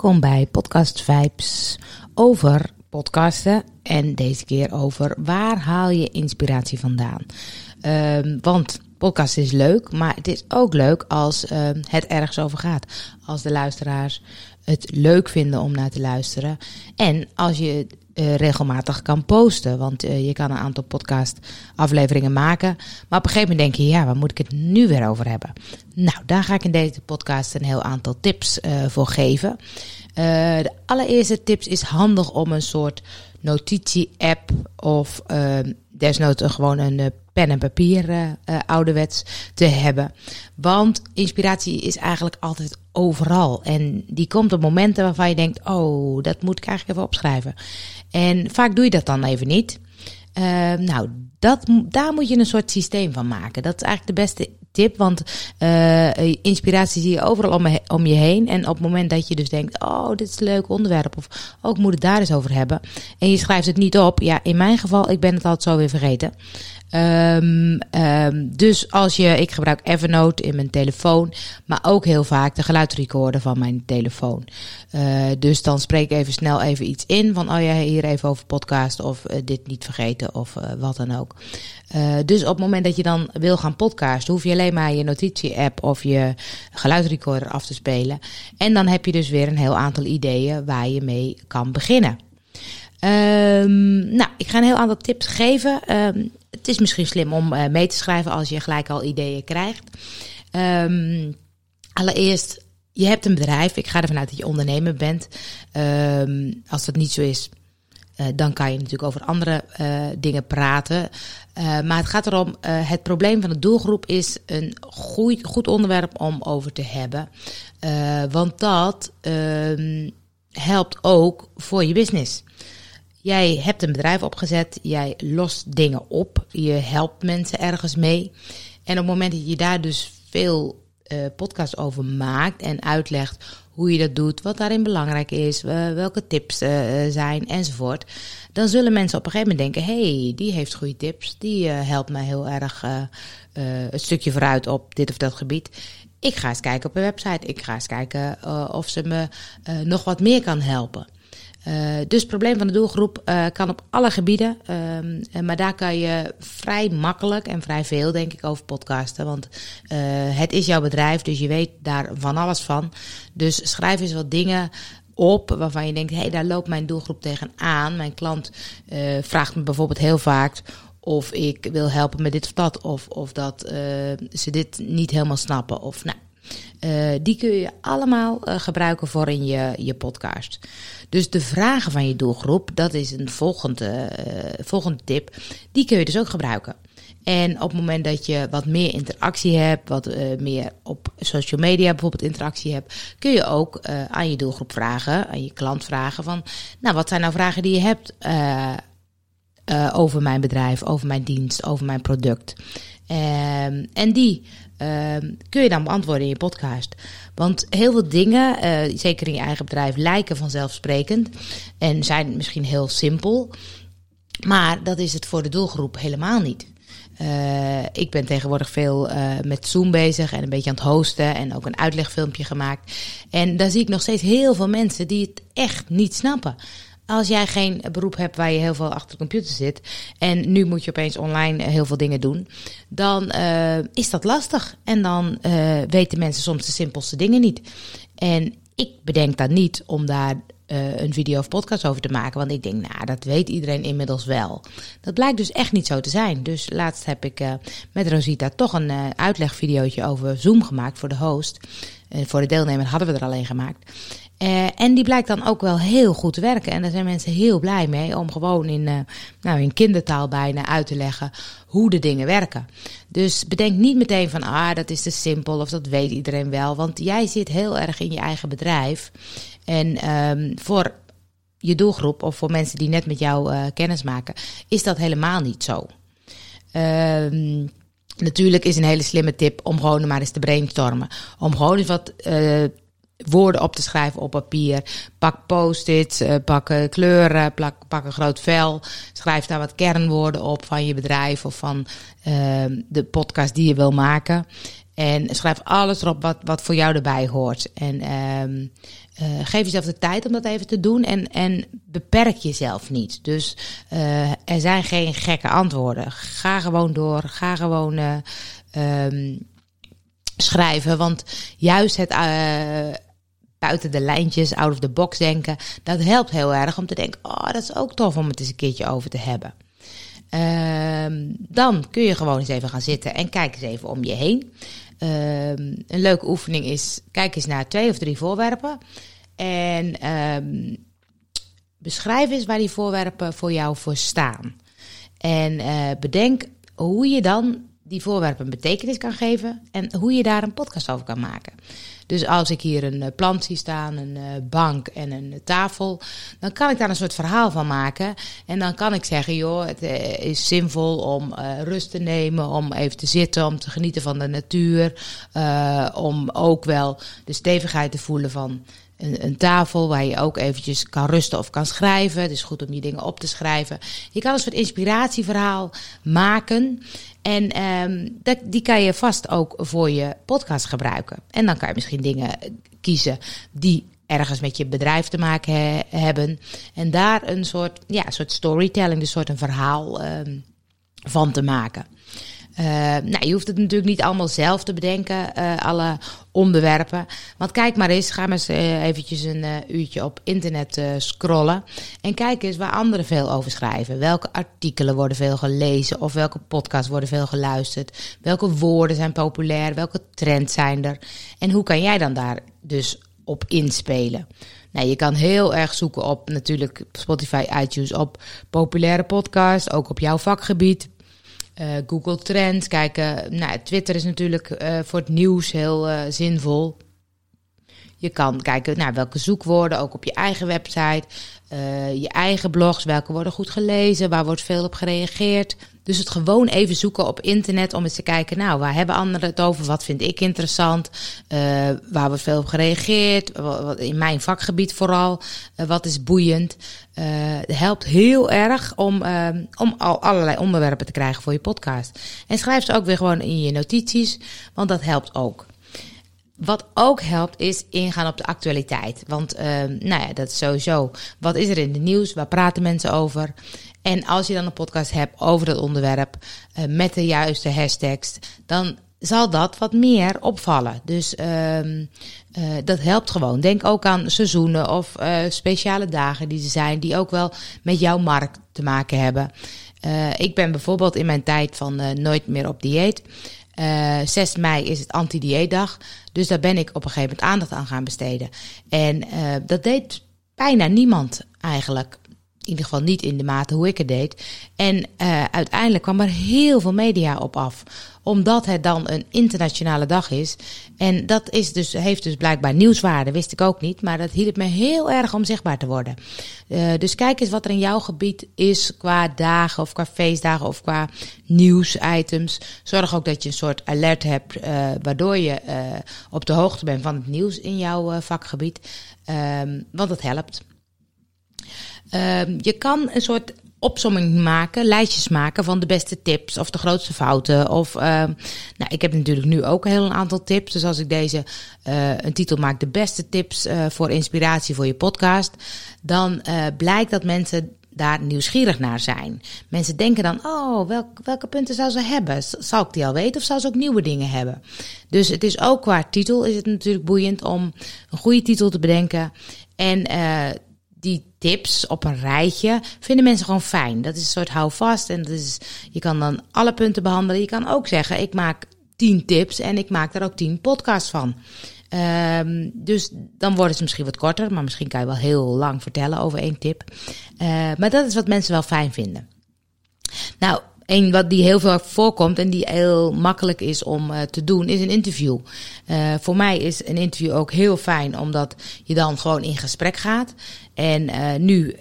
Welkom bij Podcast Vibes over podcasten en deze keer over waar haal je inspiratie vandaan. Ehm, want podcast is leuk, maar het is ook leuk als ehm, het ergens over gaat. Als de luisteraars het leuk vinden om naar te luisteren. En als je uh, regelmatig kan posten. Want uh, je kan een aantal podcast afleveringen maken. Maar op een gegeven moment denk je, ja, waar moet ik het nu weer over hebben? Nou, daar ga ik in deze podcast een heel aantal tips uh, voor geven. de allereerste tips is handig om een soort notitie-app of desnoods gewoon een pen en papier ouderwets te hebben. Want inspiratie is eigenlijk altijd overal. En die komt op momenten waarvan je denkt: oh, dat moet ik eigenlijk even opschrijven. En vaak doe je dat dan even niet. Uh, nou, dat, daar moet je een soort systeem van maken. Dat is eigenlijk de beste tip, want uh, inspiratie zie je overal om, om, je heen. En op het moment dat je dus denkt, oh, dit is een leuk onderwerp, of ook oh, moet het daar eens over hebben. En je schrijft het niet op. Ja, in mijn geval, ik ben het altijd zo weer vergeten. Um, um, dus als je, ik gebruik Evernote in mijn telefoon, maar ook heel vaak de geluidsrecorder van mijn telefoon. Uh, dus dan spreek ik even snel even iets in van, oh ja, hier even over podcast of uh, dit niet vergeten of uh, wat dan ook. dus op het moment dat je dan wil gaan podcasten, hoef je alleen maar je notitie-app of je geluidsrecorder af te spelen. En dan heb je dus weer een heel aantal ideeën waar je mee kan beginnen. Um, nou, ik ga een heel aantal tips geven het is misschien slim om uh, mee te schrijven als je gelijk al ideeën krijgt. Um, allereerst, je hebt een bedrijf. Ik ga ervan uit dat je ondernemer bent. Um, als dat niet zo is, uh, dan kan je natuurlijk over andere uh, dingen praten. maar het gaat erom, het probleem van de doelgroep is een goed, goed onderwerp om over te hebben. want dat ehm, helpt ook voor je business. Jij hebt een bedrijf opgezet, jij lost dingen op, je helpt mensen ergens mee. En op het moment dat je daar dus veel uh, podcasts over maakt en uitlegt hoe je dat doet, wat daarin belangrijk is, welke tips uh, zijn enzovoort, dan zullen mensen op een gegeven moment denken: hey, die heeft goede tips, die helpt mij heel erg een stukje vooruit op dit of dat gebied. Ik ga eens kijken op een website, ik ga eens kijken of ze me nog wat meer kan helpen. Uh, dus het probleem van de doelgroep uh, kan op alle gebieden. Uh, maar daar kan je vrij makkelijk en vrij veel, denk ik, over podcasten. Want uh, het is jouw bedrijf, dus je weet daar van alles van. Dus schrijf eens wat dingen op waarvan je denkt: hé, hey, daar loopt mijn doelgroep tegenaan. Mijn klant vraagt me bijvoorbeeld heel vaak of ik wil helpen met dit of dat. Of, of dat ze dit niet helemaal snappen. Of nou. Uh, die kun je allemaal uh, gebruiken voor in je, je podcast. Dus de vragen van je doelgroep, dat is een volgende, uh, volgende tip. Die kun je dus ook gebruiken. En op het moment dat je wat meer interactie hebt, wat meer op social media bijvoorbeeld interactie hebt, kun je ook aan je doelgroep vragen, aan je klant vragen van, nou wat zijn nou vragen die je hebt over mijn bedrijf, over mijn dienst, over mijn product. Um, en die um, kun je dan beantwoorden in je podcast. Want heel veel dingen, uh, zeker in je eigen bedrijf, lijken vanzelfsprekend en zijn misschien heel simpel. Maar dat is het voor de doelgroep helemaal niet. Uh, ik ben tegenwoordig veel uh, met Zoom bezig en een beetje aan het hosten en ook een uitlegfilmpje gemaakt. En daar zie ik nog steeds heel veel mensen die het echt niet snappen. Als jij geen beroep hebt waar je heel veel achter de computer zit en nu moet je opeens online heel veel dingen doen, dan uh, is dat lastig. En dan uh, weten mensen soms de simpelste dingen niet. En ik bedenk dat niet om daar een video of podcast over te maken. Want ik denk, nou, dat weet iedereen inmiddels wel. Dat blijkt dus echt niet zo te zijn. Dus laatst heb ik met Rosita toch een uh, uitlegvideootje over Zoom gemaakt voor de host. Voor de deelnemer hadden we er alleen gemaakt. Uh, en die blijkt dan ook wel heel goed te werken. En daar zijn mensen heel blij mee om gewoon in, uh, nou, in kindertaal bijna uit te leggen hoe de dingen werken. Dus bedenk niet meteen van, ah, dat is te simpel of dat weet iedereen wel. Want jij zit heel erg in je eigen bedrijf. En um, voor je doelgroep of voor mensen die net met jou uh, kennis maken, is dat helemaal niet zo. Um, Natuurlijk is een hele slimme tip om gewoon maar eens te brainstormen. Om gewoon eens wat uh, woorden op te schrijven op papier. Pak post-its, uh, pak kleuren, plak, pak een groot vel. Schrijf daar wat kernwoorden op van je bedrijf of van de podcast die je wil maken. En schrijf alles erop wat, wat voor jou erbij hoort. En ehm, uh, geef jezelf de tijd om dat even te doen en, en beperk jezelf niet. Dus uh, er zijn geen gekke antwoorden. Ga gewoon door, ga gewoon uh, um, schrijven. Want juist het buiten de lijntjes, out of the box denken, dat helpt heel erg om te denken: oh, dat is ook tof om het eens een keertje over te hebben. Uh, dan kun je gewoon eens even gaan zitten en kijk eens even om je heen. Uh, een leuke oefening is: kijk eens naar twee of drie voorwerpen. En um, beschrijf eens waar die voorwerpen voor jou voor staan. En uh, bedenk hoe je dan die voorwerpen een betekenis kan geven en hoe je daar een podcast over kan maken. Dus als ik hier een eh, plant zie staan, een uh, bank en een tafel, dan kan ik daar een soort verhaal van maken. En dan kan ik zeggen, joh, het is zinvol om rust te nemen, om even te zitten, om te genieten van de natuur, om ook wel de stevigheid te voelen van een, een, tafel waar je ook eventjes kan rusten of kan schrijven. Het is goed om je dingen op te schrijven. Je kan een soort inspiratieverhaal maken. En um, dat, die kan je vast ook voor je podcast gebruiken. En dan kan je misschien dingen kiezen die ergens met je bedrijf te maken he, hebben. En daar een soort, ja, soort storytelling, dus soort een verhaal um, van te maken. Uh, nou, je hoeft het natuurlijk niet allemaal zelf te bedenken, uh, alle onderwerpen. Want kijk maar eens, ga maar eens uh, eventjes een uurtje op internet scrollen. En kijk eens waar anderen veel over schrijven. Welke artikelen worden veel gelezen of welke podcasts worden veel geluisterd. Welke woorden zijn populair, welke trends zijn er. En hoe kan jij dan daar dus op inspelen? Nou, je kan heel erg zoeken op natuurlijk Spotify, iTunes, op populaire podcasts, ook op jouw vakgebied. Uh, Google Trends kijken. Nou, Twitter is natuurlijk uh, voor het nieuws heel uh, zinvol. Je kan kijken naar welke zoekwoorden, ook op je eigen website, je eigen blogs, welke worden goed gelezen, waar wordt veel op gereageerd. Dus het gewoon even zoeken op internet om eens te kijken, nou, waar hebben anderen het over? Wat vind ik interessant? Uh, waar wordt veel op gereageerd? Wat, in mijn vakgebied vooral. Uh, wat is boeiend? Uh, het helpt heel erg om, om al allerlei onderwerpen te krijgen voor je podcast. En schrijf ze ook weer gewoon in je notities, want dat helpt ook. Wat ook helpt is ingaan op de actualiteit. Want uh, nou ja, dat is sowieso. Wat is er in de nieuws? Waar praten mensen over? En als je dan een podcast hebt over dat onderwerp uh, met de juiste hashtags, dan zal dat wat meer opvallen. Dus uh, uh, dat helpt gewoon. Denk ook aan seizoenen of speciale dagen die er zijn, die ook wel met jouw markt te maken hebben. ik ben bijvoorbeeld in mijn tijd van nooit meer op dieet. Uh, 6 mei is het anti-dieetdag. Dus daar ben ik op een gegeven moment aandacht aan gaan besteden. En uh, dat deed bijna niemand eigenlijk. In ieder geval niet in de mate hoe ik het deed. En uh, uiteindelijk kwam er heel veel media op af. Omdat het dan een internationale dag is. En dat is dus, heeft dus blijkbaar nieuwswaarde, wist ik ook niet. Maar dat hielp me heel erg om zichtbaar te worden. Uh, dus kijk eens wat er in jouw gebied is qua dagen of qua feestdagen of qua nieuwsitems. Zorg ook dat je een soort alert hebt, uh, waardoor je op de hoogte bent van het nieuws in jouw vakgebied. Um, want dat helpt. Uh, je kan een soort opsomming maken, lijstjes maken van de beste tips of de grootste fouten. Of, uh, nou, ik heb natuurlijk nu ook een heel aantal tips. Dus als ik deze uh, een titel maak, de beste tips uh, voor inspiratie voor je podcast, dan blijkt dat mensen daar nieuwsgierig naar zijn. Mensen denken dan, oh, welk, welke punten zou ze hebben? Zal ik die al weten of zal ze ook nieuwe dingen hebben? Dus het is ook qua titel is het natuurlijk boeiend om een goede titel te bedenken en tips op een rijtje vinden mensen gewoon fijn. Dat is een soort houvast en je kan dan alle punten behandelen. Je kan ook zeggen, ik maak tien tips en ik maak daar ook tien podcasts van. Um, dus dan worden ze misschien wat korter, maar misschien kan je wel heel lang vertellen over één tip. Uh, maar dat is wat mensen wel fijn vinden. Nou, een wat die heel veel voorkomt en die heel makkelijk is om uh, te doen, is een interview. Uh, voor mij is een interview ook heel fijn, omdat je dan gewoon in gesprek gaat. En uh, nu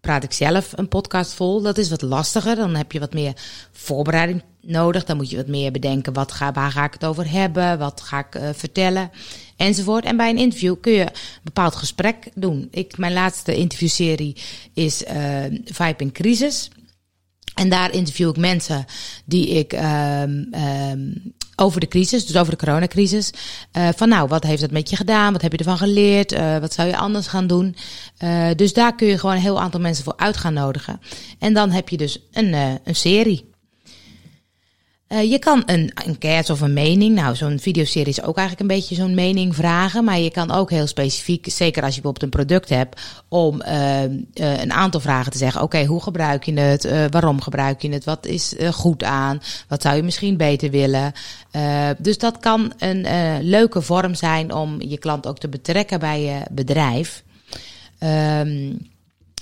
praat ik zelf een podcast vol. Dat is wat lastiger. Dan heb je wat meer voorbereiding nodig. Dan moet je wat meer bedenken. Wat ga, waar ga ik het over hebben? Wat ga ik uh, vertellen? Enzovoort. En bij een interview kun je een bepaald gesprek doen. Ik, mijn laatste interviewserie is uh, Vibe in Crisis. En daar interview ik mensen die ik um, um, over de crisis, dus over de coronacrisis. Uh, van nou, wat heeft dat met je gedaan? Wat heb je ervan geleerd? Uh, wat zou je anders gaan doen? Uh, dus daar kun je gewoon een heel aantal mensen voor uit gaan nodigen. En dan heb je dus een, een serie. Uh, je kan een enquête of een mening, nou zo'n videoserie is ook eigenlijk een beetje zo'n mening vragen, maar je kan ook heel specifiek, zeker als je bijvoorbeeld een product hebt, om uh, uh, een aantal vragen te zeggen. Oké, hoe gebruik je het? waarom gebruik je het? Wat is goed aan? Wat zou je misschien beter willen? dus dat kan een leuke vorm zijn om je klant ook te betrekken bij je bedrijf. Um,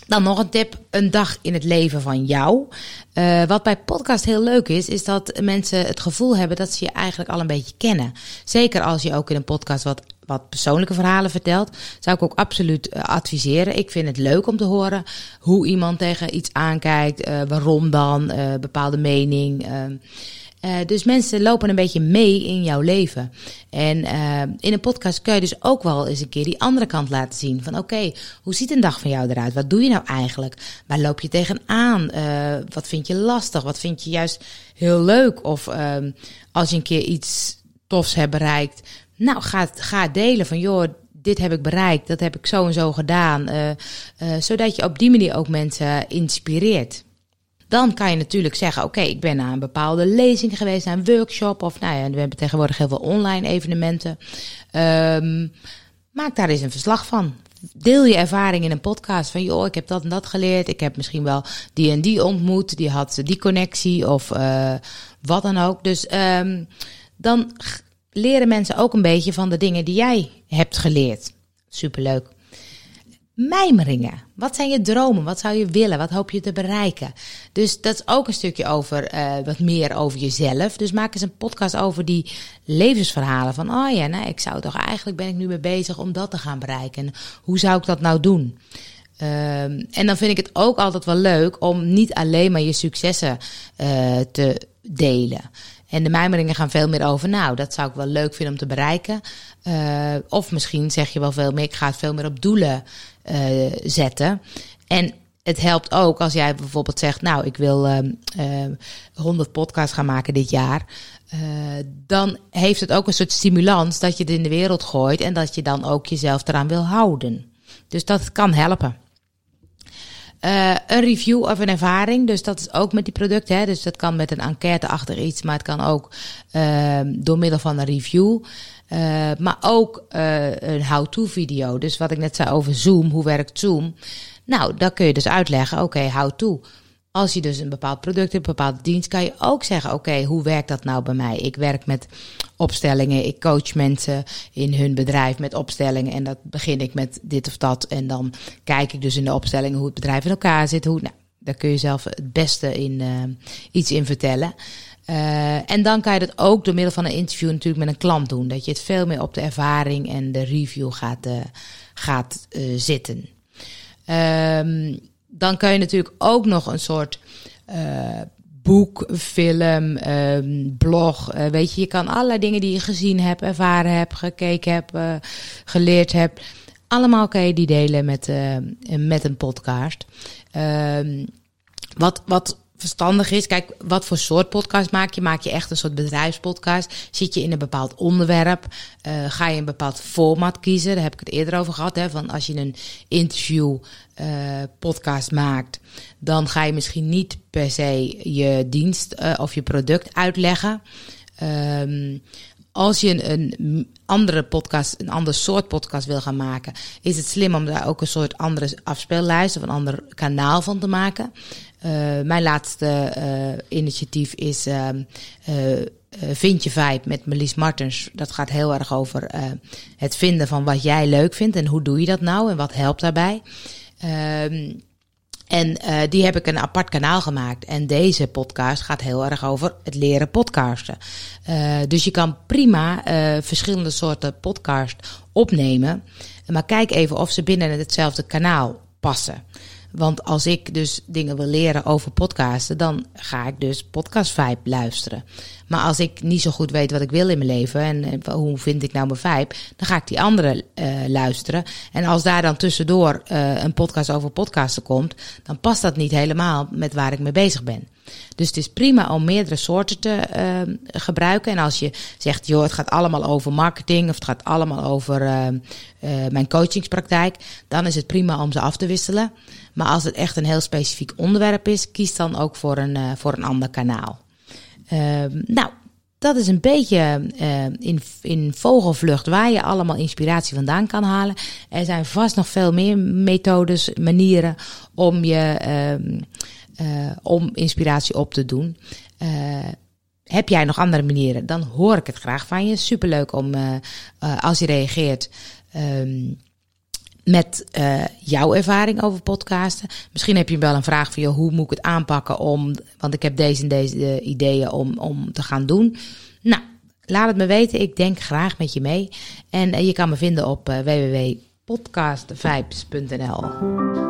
dan nog een tip, een dag in het leven van jou. Uh, wat bij podcast heel leuk is, is dat mensen het gevoel hebben dat ze je eigenlijk al een beetje kennen. Zeker als je ook in een podcast wat, wat persoonlijke verhalen vertelt, zou ik ook absoluut uh, adviseren. Ik vind het leuk om te horen hoe iemand tegen iets aankijkt, uh, waarom dan, bepaalde mening. Uh, dus mensen lopen een beetje mee in jouw leven. En uh, in een podcast kun je dus ook wel eens een keer die andere kant laten zien. Van oké, hoe ziet een dag van jou eruit? Wat doe je nou eigenlijk? Waar loop je tegenaan? Uh, wat vind je lastig? Wat vind je juist heel leuk? Of als je een keer iets tofs hebt bereikt. Nou, ga, ga delen van joh, dit heb ik bereikt. Dat heb ik zo en zo gedaan. zodat je op die manier ook mensen inspireert. Dan kan je natuurlijk zeggen: Oké, ik ben naar een bepaalde lezing geweest, naar een workshop. Of nou ja, we hebben tegenwoordig heel veel online evenementen. Um, maak daar eens een verslag van. Deel je ervaring in een podcast van joh, ik heb dat en dat geleerd. Ik heb misschien wel die en die ontmoet. Die had die connectie of uh, wat dan ook. Dus um, dan leren mensen ook een beetje van de dingen die jij hebt geleerd. Superleuk mijmeringen. Wat zijn je dromen? Wat zou je willen? Wat hoop je te bereiken? Dus dat is ook een stukje over uh, wat meer over jezelf. Dus maak eens een podcast over die levensverhalen. Van oh ja, nou, ik zou toch eigenlijk ben ik nu mee bezig om dat te gaan bereiken. hoe zou ik dat nou doen? Um, en dan vind ik het ook altijd wel leuk om niet alleen maar je successen uh, te delen. En de mijmeringen gaan veel meer over, nou, dat zou ik wel leuk vinden om te bereiken. Uh, of misschien zeg je wel veel meer, ik ga het veel meer op doelen uh, zetten. En het helpt ook als jij bijvoorbeeld zegt, nou, ik wil uh, uh, 100 podcasts gaan maken dit jaar. Uh, dan heeft het ook een soort stimulans dat je het in de wereld gooit en dat je dan ook jezelf eraan wil houden. Dus dat kan helpen. Uh, een review of een ervaring. Dus dat is ook met die producten. Hè. Dus dat kan met een enquête achter iets, maar het kan ook uh, door middel van een review. Uh, maar ook een how-to video. Dus wat ik net zei over Zoom, hoe werkt Zoom? Nou, dan kun je dus uitleggen, oké, how-to. Als je dus een bepaald product hebt, een bepaalde dienst, kan je ook zeggen: Oké, hoe werkt dat nou bij mij? Ik werk met opstellingen, ik coach mensen in hun bedrijf met opstellingen. En dat begin ik met dit of dat. En dan kijk ik dus in de opstellingen hoe het bedrijf in elkaar zit. Hoe, nou, daar kun je zelf het beste in, uh, iets in vertellen. Uh, en dan kan je dat ook door middel van een interview natuurlijk met een klant doen. Dat je het veel meer op de ervaring en de review gaat, uh, gaat zitten. Um, dan kan je natuurlijk ook nog een soort boek, film, um, blog. Weet je, je kan allerlei dingen die je gezien hebt, ervaren hebt, gekeken hebt, geleerd hebt. Allemaal kan je die delen met, met een podcast. Um, wat, wat verstandig is. Kijk, wat voor soort podcast maak je? Maak je echt een soort bedrijfspodcast? Zit je in een bepaald onderwerp? Uh, ga je een bepaald format kiezen? Daar heb ik het eerder over gehad. Hè, van als je een interview uh, podcast maakt, dan ga je misschien niet per se je dienst uh, of je product uitleggen. Um, als je een, een, andere podcast, een ander soort podcast wil gaan maken, is het slim om daar ook een soort andere afspeellijst of een ander kanaal van te maken. Uh, mijn laatste uh, initiatief is uh, Vind je Vibe met Melis Martens. Dat gaat heel erg over het vinden van wat jij leuk vindt en hoe doe je dat nou en wat helpt daarbij. Ehm, en die heb ik een apart kanaal gemaakt. En deze podcast gaat heel erg over het leren podcasten. Dus je kan prima verschillende soorten podcast opnemen. Maar kijk even of ze binnen hetzelfde kanaal passen. Want als ik dus dingen wil leren over podcasten, dan ga ik dus podcast vibe luisteren. Maar als ik niet zo goed weet wat ik wil in mijn leven en, hoe vind ik nou mijn vibe, dan ga ik die andere uh, luisteren. En als daar dan tussendoor uh, een podcast over podcasten komt, dan past dat niet helemaal met waar ik mee bezig ben. Dus het is prima om meerdere soorten te ehm, gebruiken. En als je zegt, joh, het gaat allemaal over marketing of het gaat allemaal over ehm, eh, mijn coachingspraktijk, dan is het prima om ze af te wisselen. Maar als het echt een heel specifiek onderwerp is, kies dan ook voor een, uh, voor een ander kanaal. Ehm, nou, dat is een beetje uh, in, in vogelvlucht waar je allemaal inspiratie vandaan kan halen. Er zijn vast nog veel meer methodes, manieren om je om inspiratie op te doen. Uh, heb jij nog andere manieren? Dan hoor ik het graag van je. Superleuk om uh, als je reageert. Um, met jouw ervaring over podcasten. Misschien heb je wel een vraag van, joh, hoe moet ik het aanpakken om, want ik heb deze en deze ideeën om, om te gaan doen. Nou, laat het me weten. Ik denk graag met je mee. En je kan me vinden op www.podcastvibes.nl.